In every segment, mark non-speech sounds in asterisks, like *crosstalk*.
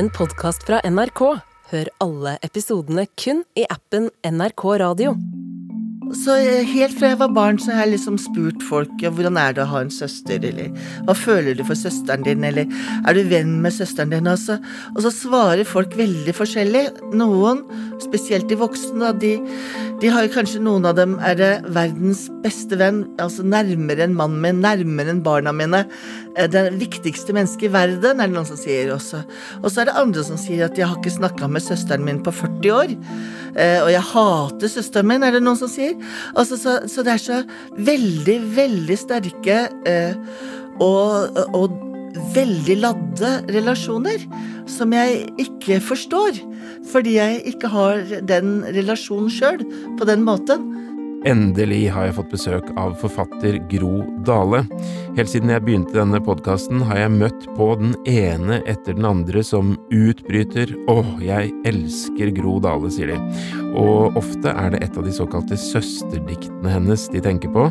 en podkast fra NRK. Hør alle episodene kun i appen NRK Radio. Så eh, helt fra jeg var barn, så har jeg liksom spurt folk ja, hvordan er det å ha en søster, eller hva føler du for søsteren din, eller er du venn med søsteren din, Også? og så svarer folk veldig forskjellig. Noen, spesielt de voksne, de, de har kanskje noen av dem er det verdens beste venn, altså nærmere enn mannen min, nærmere enn barna mine. Eh, Det viktigste mennesket i verden, er det noen som sier også. Og så er det andre som sier at jeg har ikke snakka med søsteren min på 40 år. eh, Og jeg hater søsteren min, er det noen som sier. Altså, så, så det er så veldig, veldig sterke eh, og, og veldig ladde relasjoner som jeg ikke forstår. Fordi jeg ikke har den relasjonen sjøl på den måten. Endelig har jeg fått besøk av forfatter Gro Dale. Helt siden jeg begynte denne podkasten, har jeg møtt på den ene etter den andre som utbryter 'Åh, jeg elsker Gro Dale', sier de. Og ofte er det et av de såkalte søsterdiktene hennes de tenker på.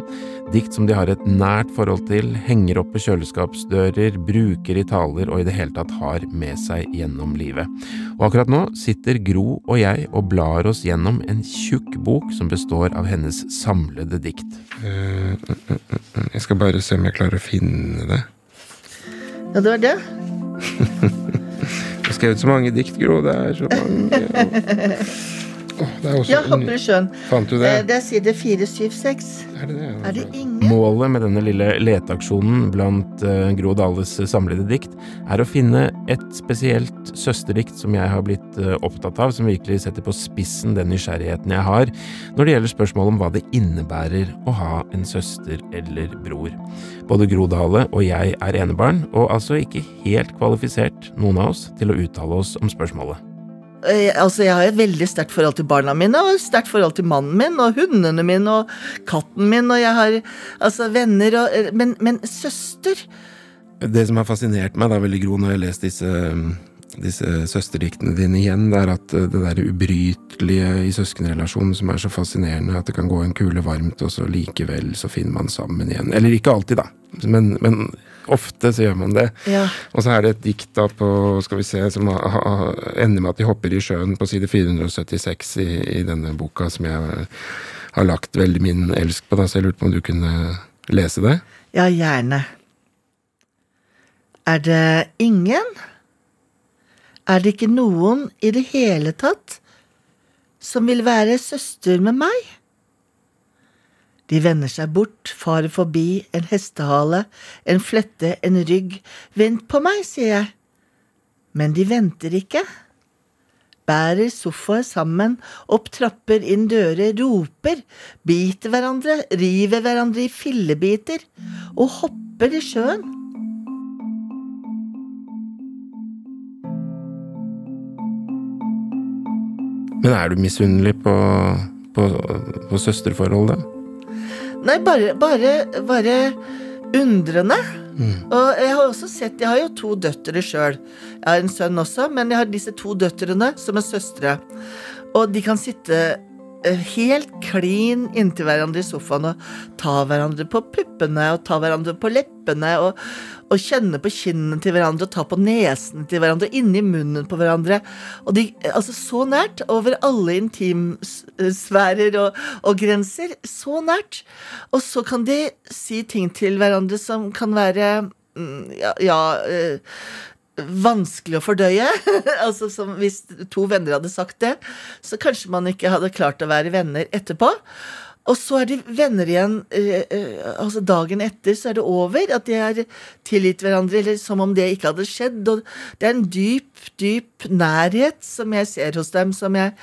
Dikt som de har et nært forhold til, henger opp på kjøleskapsdører, bruker i taler og i det hele tatt har med seg gjennom livet. Og akkurat nå sitter Gro og jeg og blar oss gjennom en tjukk bok som består av hennes samlede dikt. Eh, Jeg skal bare se om jeg klarer å finne det. Ja, det var det. *laughs* Jeg har skrevet så mange dikt, Gro. Det er så mange. oh, det er også Ja, hopper i sjøen. Fant du Eh, det? Det er side 476. Er det det? Er det ingen Målet med denne lille leteaksjonen blant eh, Gro Dales samlede dikt er å finne et spesielt søsterdikt som jeg har blitt eh, opptatt av, som virkelig setter på spissen den nysgjerrigheten jeg har når det gjelder spørsmålet om hva det innebærer å ha en søster eller bror. Både Gro Dale og jeg er enebarn, og altså ikke helt kvalifisert, noen av oss, til å uttale oss om spørsmålet. Eh, Altså, jeg har et veldig sterkt forhold til barna mine, og et sterkt forhold til mannen min, og hundene mine, og katten min, og jeg har altså venner og eh, Men, men søster Det som har fascinert meg da veldig, Gro, når jeg har lest disse, disse søsterdiktene dine igjen, det er at eh, det der ubrytelige i søskenrelasjonen som er så fascinerende, at det kan gå en kule varmt, og så likevel så finner man sammen igjen. Eller ikke alltid, da, men, men ofte så gjør man det. Ja. Og så er det et dikt da på, skal vi se, som ender med at de hopper i sjøen på side 476 i, i denne boka, som jeg har lagt veldig min elsk på, da, så jeg lurte på om du kunne lese det? Ja, gjerne. Er det ingen? Er det ikke noen i det hele tatt som vil være søster med meg? De vender seg bort, farer forbi, en hestehale, en flette, en rygg. Vent på meg, sier jeg. Men de venter ikke. Bærer sofaer sammen, opp trapper, inn dører, roper, biter hverandre, river hverandre i fillebiter og hopper i sjøen. Men er du misunnelig på, på, på søsterforholdet? Nei, bare, bare, bare undrende. Og jeg har også sett Jeg har jo to døtre sjøl. Jeg har en sønn også, men jeg har disse to døtrene som er søstre. Og de kan sitte eh, helt klin inntil hverandre i sofaen og ta hverandre på puppene og ta hverandre på leppene og, og kjenne på kinnene til hverandre og ta på nesen til hverandre og inni munnen på hverandre. Og de, altså Så nært, over alle intimsfærer og, og grenser. Så nært. Og så kan de si ting til hverandre som kan være mm, ja, ja eh, vanskelig å fordøye. *laughs* altså Hvis to venner hadde sagt det, så kanskje man ikke hadde klart å være venner etterpå. Og så er de venner igjen eh, eh, altså dagen etter, så er det over. At de har tilgitt hverandre, eller som om det ikke hadde skjedd. Og det er en dyp, dyp nærhet som jeg ser hos dem, som jeg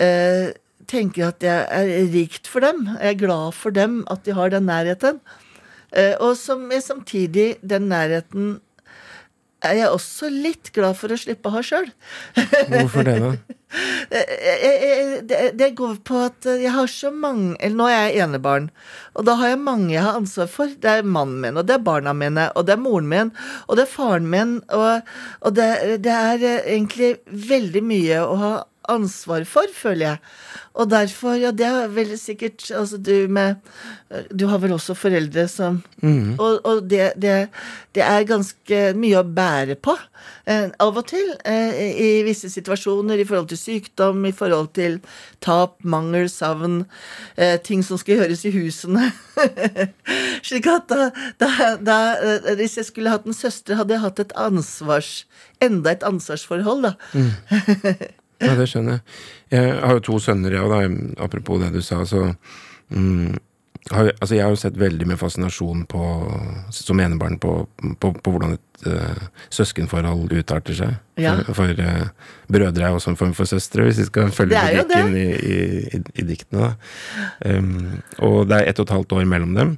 eh, tenker at jeg er rikt for dem. Jeg er glad for dem, at de har den nærheten. Eh, og som jeg samtidig, den nærheten er jeg også litt glad for å slippe å ha sjøl. Hvorfor det, da? *laughs* Det, går på at jeg har så mange Eller nå er jeg enebarn, og da har jeg mange jeg har ansvar for. Det er mannen min, og det er barna mine, og det er moren min, og det er faren min, og, og det, det er egentlig veldig mye å ha ansvar for, føler jeg. Og derfor, ja, det er veldig sikkert Altså, du med Du har vel også foreldre som Og, og det, det, det er ganske mye å bære på. Eh, av og til. Eh, I visse situasjoner. I forhold til sykdom, i forhold til tap, mangel, savn. Eh, ting som skal gjøres i husene. *laughs* Slik at da, da, da eh, Hvis jeg skulle hatt en søster, hadde jeg hatt et ansvars Enda et ansvarsforhold, da. *laughs* Ja, det skjønner jeg. Jeg har jo to sønner, jeg ja, òg, apropos det du sa. Så mm, har, altså jeg har jo sett veldig med fascinasjon på, som enebarn på, på, på hvordan et uh, søskenforhold utarter seg. Ja. For, for uh, brødre er også en form for søstre, hvis vi skal følge logikken i, i, i, diktene. Um, og det er ett og et halvt år mellom dem.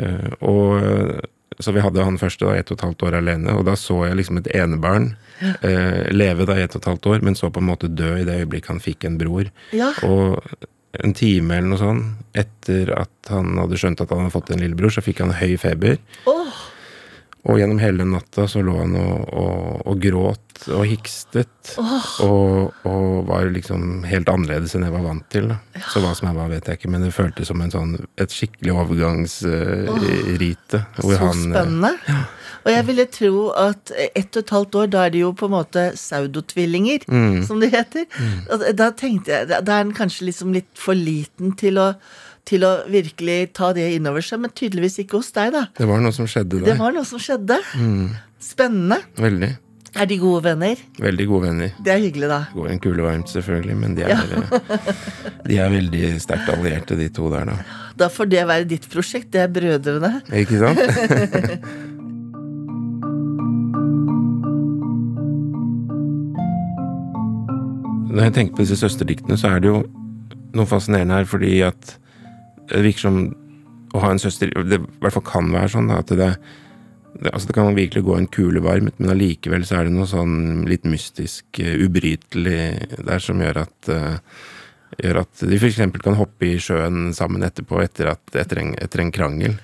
Uh, og så vi hadde han første da, ett og et halvt år alene, og da så jeg liksom et enebarn eh, leve da i ett og et halvt år, men så på en måte dø i det øyeblikket han fikk en bror. Ja. Og en time eller noe sånn etter at han hadde skjønt at han hadde fått en lillebror, så fikk han høy feber. Oh. Og gjennom hele natta så lå han og, og, og gråt og hikstet. Og, og var liksom helt annerledes enn jeg var vant til. Ja. Så hva som er hva, vet jeg ikke, men det føltes som en sånn, et skikkelig overgangsrite. hvor så han, spennende. spennende. Og jeg ville tro at ett og et halvt år, da er det jo på en måte pseudotvillinger, Mm. som det heter. Mm. Da tenkte jeg, da er den kanskje liksom litt for liten til å, til å virkelig ta det innover seg, men tydeligvis ikke hos deg, da. Det var noe som skjedde Det var noe som skjedde. Mm. Spennende. Veldig. Er de gode venner? Veldig gode venner. Det er hyggelig, da. Går en kule varmt, selvfølgelig, men de er, *laughs* eh, de er veldig sterkt allierte, de to der, da. Da får det være ditt prosjekt. Det er brødrene. Ikke sant? *laughs* Når jeg tenker på disse søsterdiktene, så er det jo noe fascinerende her, fordi at det virker som å ha en søster Det i hvert fall kan være sånn at det, det, altså det kan virkelig gå en kule varmt, men allikevel så er det noe sånn litt mystisk, eh, ubrytelig der som gjør at uh, gjør at de f.eks. kan hoppe i sjøen sammen etterpå etter, at, etter, en, etter en krangel.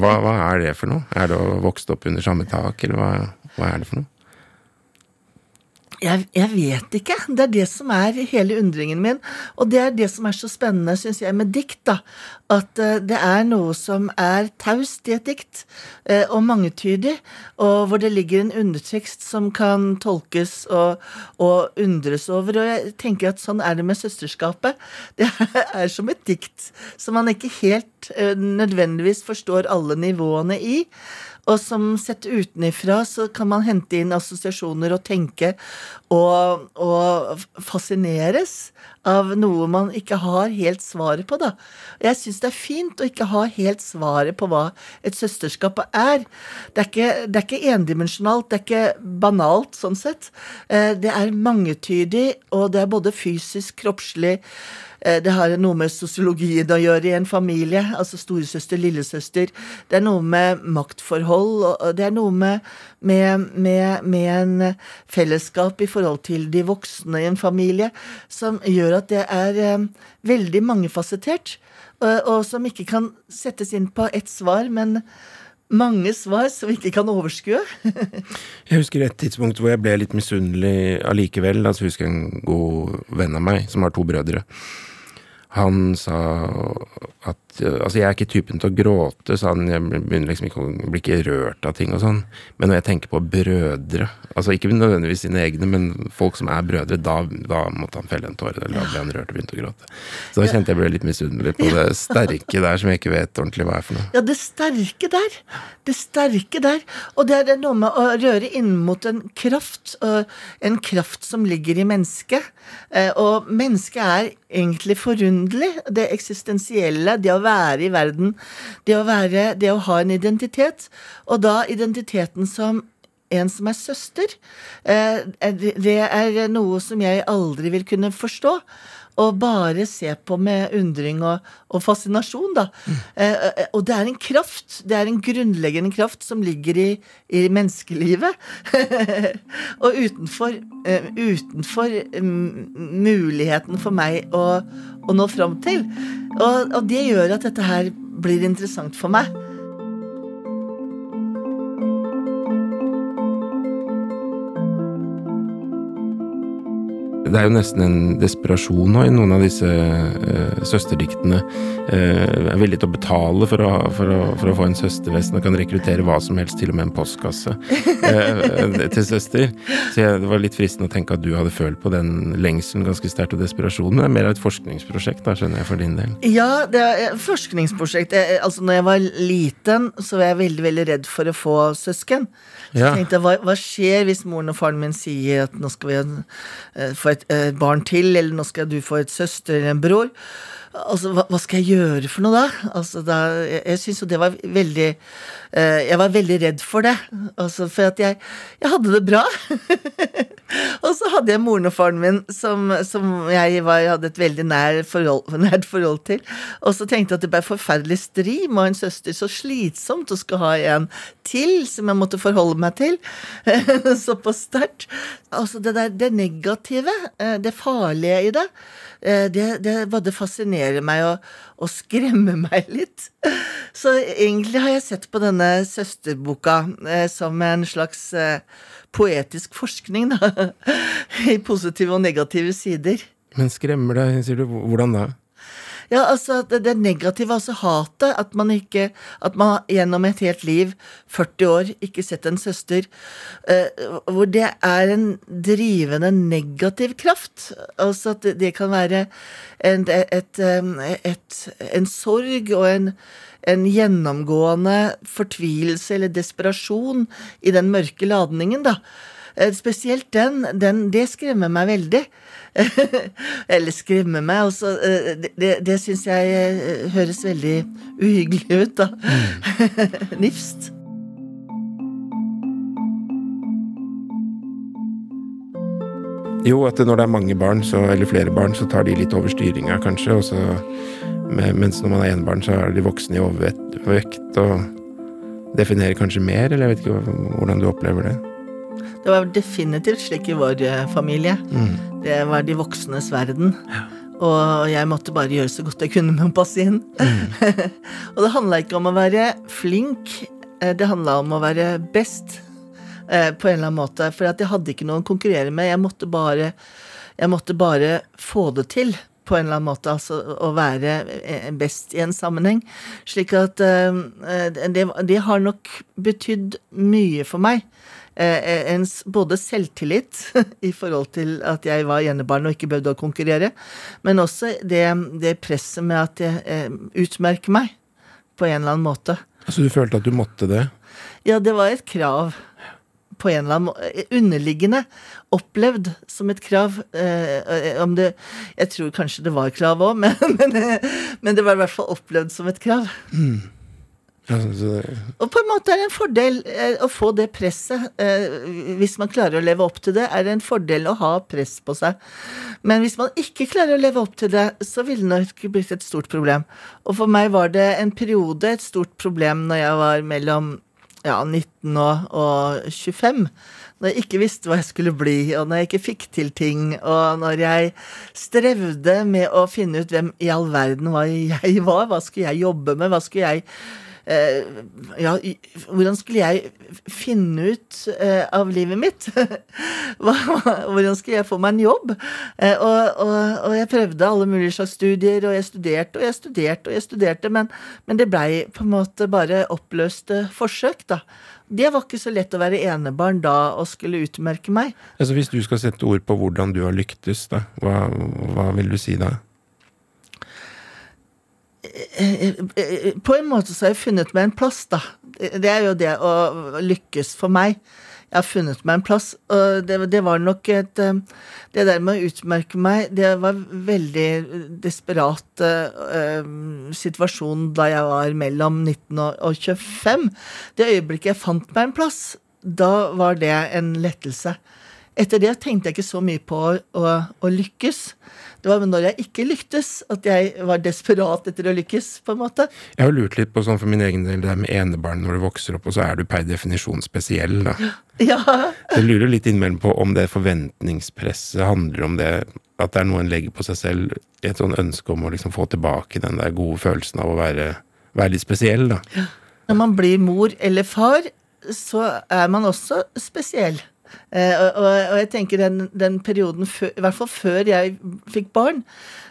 Hva, hva er det for noe? Er det å vokse opp under samme tak, eller hva, hva er det for noe? Jeg, jeg vet ikke. Det er det som er hele undringen min. Og det er det som er så spennende, syns jeg, med dikt. da. At uh, det er noe som er taust i et dikt, uh, og mangetydig. Og hvor det ligger en undertekst som kan tolkes og, og undres over. Og jeg tenker at sånn er det med søsterskapet. *laughs* Det er som et dikt som man ikke helt uh, nødvendigvis forstår alle nivåene i. Og som sett utenifra så kan man hente inn assosiasjoner og tenke og, og fascineres av noe man ikke har helt svaret på, da. Jeg syns det er fint å ikke ha helt svaret på hva et søsterskap er. Det er ikke, det er ikke endimensjonalt, det er ikke banalt sånn sett. Eh, Det er mangetydig, og det er både fysisk, kroppslig Det har noe med sosiologien å gjøre i en familie. Altså storesøster, lillesøster. Det er noe med maktforhold, og det er noe med, med, med, med en fellesskap i forhold til de voksne i en familie som gjør at det er eh, veldig mangefasettert, og, og som ikke kan settes inn på ett svar, men mange svar som vi ikke kan overskue. *laughs* Jeg husker et tidspunkt hvor jeg ble litt misunnelig allikevel. Altså, jeg husker en god venn av meg som har to brødre. Han sa at Altså, jeg er ikke typen til å gråte, sa han. Jeg begynner liksom ikke å bli ikke rørt av ting og sånn. Men når jeg tenker på brødre, altså ikke nødvendigvis sine egne, men folk som er brødre, da, da måtte han felle en tåre. Da ble han rørt og begynte å gråte. Så da kjente jeg ble litt misunnelig på det sterke der som jeg ikke vet ordentlig hva er for noe. Ja, det sterke der. Det sterke der. Og det er noe med å røre inn mot en kraft, en kraft som ligger i mennesket. Eh, Og mennesket er egentlig forunderlig. Det eksistensielle, det å være i verden, det å være Det å ha en identitet. Og da identiteten som en som er søster. eh, det- er noe som jeg aldri vil kunne forstå. Og bare se på med undring og, og fascinasjon, da. Mm. eh, og det er en kraft, det er en grunnleggende kraft som ligger i, i menneskelivet. *laughs* og utenfor, eh, utenfor mm, muligheten for meg å, å nå fram til. Og, og det gjør at dette her blir interessant for meg. Det er jo nesten en desperasjon nå i noen av disse uh, søsterdiktene. Uh, er villig til å betale for å, for, å, for å, få en søstervesten og kan rekruttere hva som helst, til og med en postkasse, uh, til søster. Så jeg, det var litt fristende å tenke at du hadde følt på den lengselen ganske sterkt og desperasjonen. Men det er mer av et forskningsprosjekt, da, skjønner jeg, for din del? Ja, det er forskningsprosjekt. Jeg, altså, når jeg var liten, så var jeg veldig, veldig redd for å få søsken. Så ja. tenkte jeg, hva, hva, skjer hvis moren og faren min sier at nå skal vi få et et barn til, eller nå skal du få et søster eller en bror. Altså, hva, hva, skal jeg gjøre for noe da? Altså, da jeg jeg syns jo det var veldig uh, Jeg var veldig redd for det. Altså, for at jeg, jeg hadde det bra. *laughs* og så hadde jeg moren og faren min som, som jeg var, hadde et veldig nær forhold, *laughs* nært forhold til. Og så tenkte jeg at det ble forferdelig stri med en søster. Så slitsomt å skulle ha en til som jeg måtte forholde meg til. *laughs* Såpass sterkt. Altså det der det negative, eh, det farlige i det. Eh, det, det både fascinerer meg og, og skremmer meg litt. Så egentlig har jeg sett på denne søsterboka eh, som en slags eh, poetisk forskning, da. *laughs* I positive og negative sider. Men skremmer deg, sier du. Hvordan da? Ja, altså det, det negative, altså hatet. At man ikke At man gjennom et helt liv, 40 år, ikke sett en søster. Eh, hvor det er en drivende negativ kraft. Altså at det, det kan være en, et, et, en sorg og en en gjennomgående fortvilelse eller desperasjon i den mørke ladningen, da. Eh, spesielt den, den det skremmer meg veldig. *laughs* Eller skremmer meg. Eh, det det, syns jeg eh, høres veldig uhyggelig ut, da. *laughs* Nifst. Jo, at når det er mange barn, så, eller flere barn, så tar de litt over styringa, kanskje. Og så, mens når man er enebarn, så er de voksne i overvekt og definerer kanskje mer, eller jeg vet ikke hvordan du opplever det. Det var definitivt slik i vår eh, familie. Mm. Det var de voksnes verden. Ja. Og jeg måtte bare gjøre så godt jeg kunne med å passe inn. Mm. *laughs* og det handla ikke om å være flink, eh, det handla om å være best. Eh, på en eller annen måte. For jeg hadde ikke noen å konkurrere med. Jeg måtte bare, jeg måtte bare få det til på en eller annen måte, altså å være best i en sammenheng. Slik at det, det har nok betydd mye for meg. Eh, en, både selvtillit *laughs* i forhold til at jeg var enebarn og ikke behøvde å konkurrere, men også det, det presset med at jeg eh, utmerker meg på en eller annen måte. Så du følte at du måtte det? Ja, det var et krav. På en eller annen måte. Eh, underliggende. Opplevd som et krav. Eh, om det Jeg tror kanskje det var krav òg, *laughs* men, men, men, det var i hvert fall opplevd som et krav. Mm. Og på en måte er det en fordel eh, å få det presset. Eh, hvis man klarer å leve opp til det, er det en fordel å ha press på seg. Men hvis man ikke klarer å leve opp til det, så ville det nok blitt et stort problem. Og for meg var det en periode et stort problem når jeg var mellom ja, 19 og, og 25 når jeg ikke visste hva jeg skulle bli, og når jeg ikke fikk til ting, og når jeg strevde med å finne ut hvem i all verden hva jeg var, hva skulle jeg jobbe med, hva skulle jeg ja, hvordan skulle jeg finne ut eh, av livet mitt? *laughs* hvordan skulle jeg få meg en jobb? Eh, og, og, og, jeg prøvde alle mulige slags studier, og jeg studerte og jeg studerte og jeg studerte, men, men det blei på en måte bare oppløste forsøk, da. Det var ikke så lett å være enebarn da og skulle utmerke meg. Altså Hvis du skal sette ord på hvordan du har lyktes, da, hva, hva vil du si da? På en måte så har jeg funnet meg en plass, da. Det er jo det å lykkes for meg. Jeg har funnet meg en plass, og det, det var nok et eh, Det der med å utmerke meg, det var veldig desperat uh, situasjon da jeg var mellom 19 og 25. Det øyeblikket jeg fant meg en plass, da var det en lettelse. Etter det tenkte jeg ikke så mye på å, å, lykkes. Det var når jeg ikke lyktes, at jeg var desperat etter å lykkes, på en måte. Jeg har lurt litt på sånn for min egen del, det er med enebarn når du vokser opp, og så er du per definisjon spesiell, da. Ja. Jeg lurer litt innimellom på om det forventningspresset handler om det at det er noe en legger på seg selv, et sånn ønske om å liksom få tilbake den der gode følelsen av å være, være litt spesiell, da. Når man blir mor eller far, så er man også spesiell. Eh, og, og, og jeg tenker den, den perioden, før, i hvert fall før jeg fikk barn,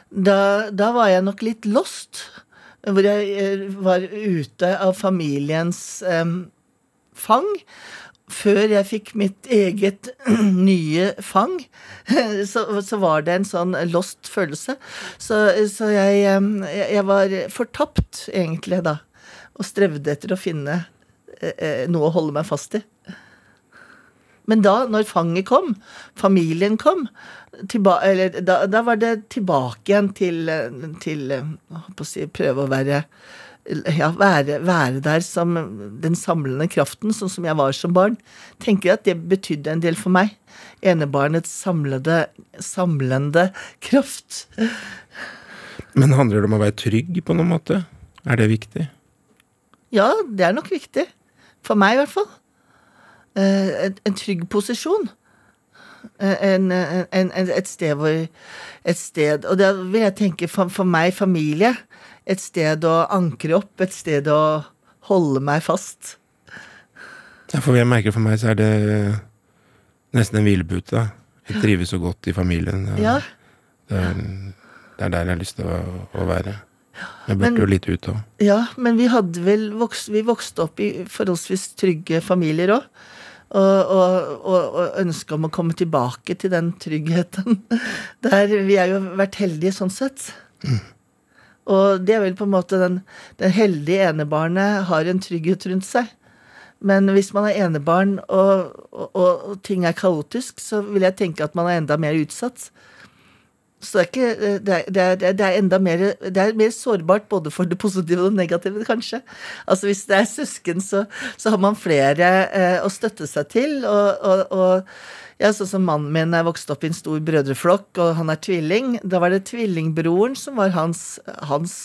da, da var jeg nok litt lost. Hvor jeg eh, var ute av familiens um, fang. Før jeg fikk mitt eget *clears throat* nye fang, *laughs* så, så var det en sånn lost følelse. Så, så jeg, jeg var fortapt, egentlig, da. Og strevde etter å finne noe å holde meg fast i. Men da, når fanget kom, familien kom, tilba, eller, da, da, var det tilbake igjen til, til å si, prøve å være ja, være, være, der som den samlende kraften, sånn som jeg var som barn. Tenker at det betydde en del for meg. Enebarnets samlede, samlende kraft. Men handler det om å være trygg på noen måte? Er det viktig? Ja, det er nok viktig. For meg, i hvert fall. Eh, en, en trygg posisjon. Eh, en, en, et sted hvor Et sted Og da vil jeg tenke for, for, meg familie. Et sted å ankre opp. Et sted å holde meg fast. Ja, for jeg merker for meg så er det nesten en hvilepute. Jeg trives så godt i familien. Ja. Det, er, det, er, der jeg har lyst til å, å være. Jeg burde men, jo litt ut òg. Ja, men vi hadde vel vokst, Vi vokste opp i forholdsvis trygge familier òg og, og, og ønske om å komme tilbake til den tryggheten. *laughs* Der vi har jo vært heldige sånn sett. Mm. Og det er vel på en måte den, den heldige enebarnet har en trygghet rundt seg. Men hvis man er enebarn og, og, og ting er kaotisk, så vil jeg tenke at man er enda mer utsatt. Så det er, ikke, eh, det, er, det, er, det er, enda mer er mer sårbart både for det positive og det negative, kanskje. Altså Hvis det er søsken, så, så har man flere eh, å støtte seg til. Og, og, og ja, sånn som mannen min er vokst opp i en stor brødreflokk, og han er tvilling. Da var det tvillingbroren som var hans, hans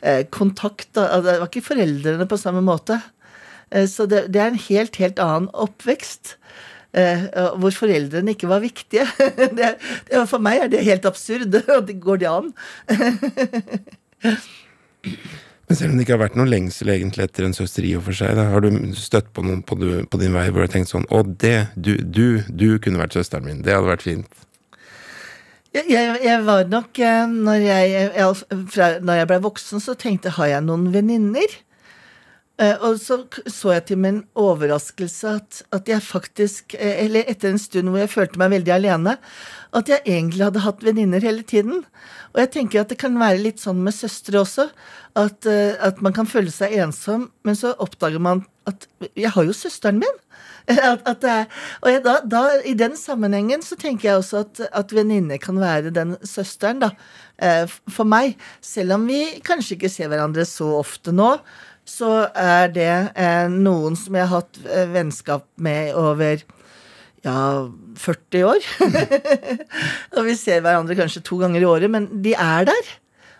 eh, kontakt. Da. Altså, det var ikke foreldrene på samme måte. Eh, så det, det er en helt, helt annen oppvekst. Eh, hvor foreldrene ikke var viktige. *laughs* Det, for meg er det helt absurd. *laughs* Og det går det an? *laughs* Men selv om det ikke har vært noen lengsel egentlig etter en søster i og for seg, da, har du støtt på noen på, du, på, din vei hvor du har tenkt sånn Å, det, du, du, du kunne vært søsteren min. Det hadde vært fint. Jeg, jeg, jeg var nok eh, når jeg, jeg, fra, når jeg ble voksen, så tenkte har jeg noen venninner? Eh, og så så jeg til min overraskelse at, at, jeg faktisk, eh, eller etter en stund hvor jeg følte meg veldig alene, at jeg egentlig hadde hatt venninner hele tiden. Og jeg tenker at det kan være litt sånn med søstre også. At, eh, at man kan føle seg ensom, men så oppdager man at jeg har jo søsteren min. *laughs* At, at er, og jeg, da, da, I den sammenhengen så tenker jeg også at, at venninne kan være den søsteren, da. For meg. Selv om vi kanskje ikke ser hverandre så ofte nå så er det eh, noen som jeg har hatt eh, vennskap med over ja, 40 år. *laughs* og vi ser hverandre kanskje to ganger i året, men de er der.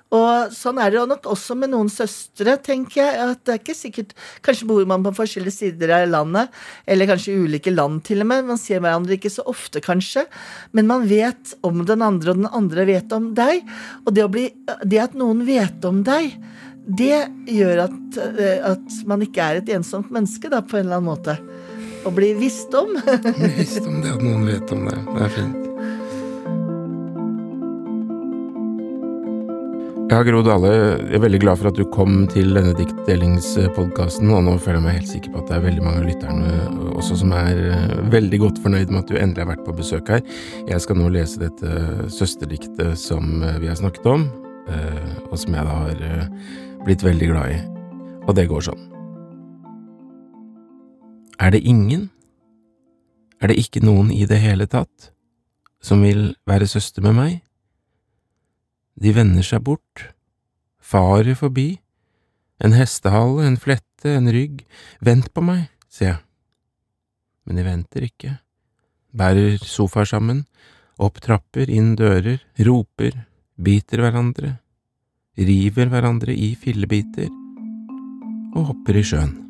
Og sånn er det nok også med noen søstre, tenker jeg. at det er ikke sikkert, Kanskje bor man på forskjellige sider av landet, eller kanskje ulike land til og med. Man ser hverandre ikke så ofte, kanskje. Men man vet om den andre, og den andre vet om deg. Og det, bli, det at noen vet om deg, det gjør at, eh, at, man ikke er et ensomt menneske, da, på en eller annen måte. Å bli visst om. *laughs* visst om det, at noen vet om det. Det er fint. Ja, Gro Dale, jeg er veldig glad for at du kom til denne diktdelingspodkasten, og nå føler jeg meg helt sikker på at det er veldig mange av lytterne også som er eh, veldig godt fornøyd med at du endelig har vært på besøk her. Jeg skal nå lese dette søsterdiktet som eh, vi har snakket om, og som jeg da har blitt veldig glad i, og det går sånn. Er det ingen, er det ikke noen i det hele tatt, som vil være søster med meg? De vender seg bort, farer forbi, en hestehale, en flette, en rygg, vent på meg, sier jeg. Men de venter ikke, bærer sofaer sammen, opp trapper, inn dører, roper, biter hverandre, river hverandre i fillebiter og hopper i sjøen.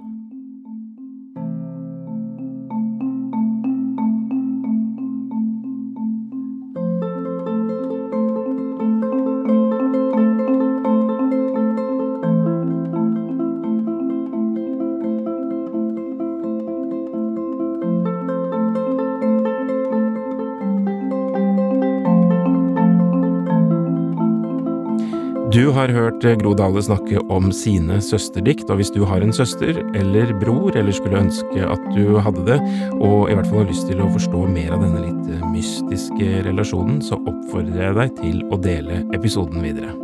Du har hørt Gro Dale snakke om sine søsterdikt, og hvis du har en søster eller bror, eller skulle ønske at du hadde det, og i hvert fall har lyst til å forstå mer av denne litt mystiske relasjonen, så oppfordrer jeg deg til å dele episoden videre.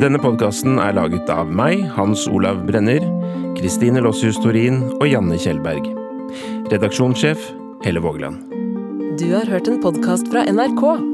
Denne podkasten er laget av meg, Hans Olav Brenner, Kristine Lossius Torin og Janne Kjellberg. Redaksjonssjef Helle Vågland. Du har hørt en podkast fra NRK.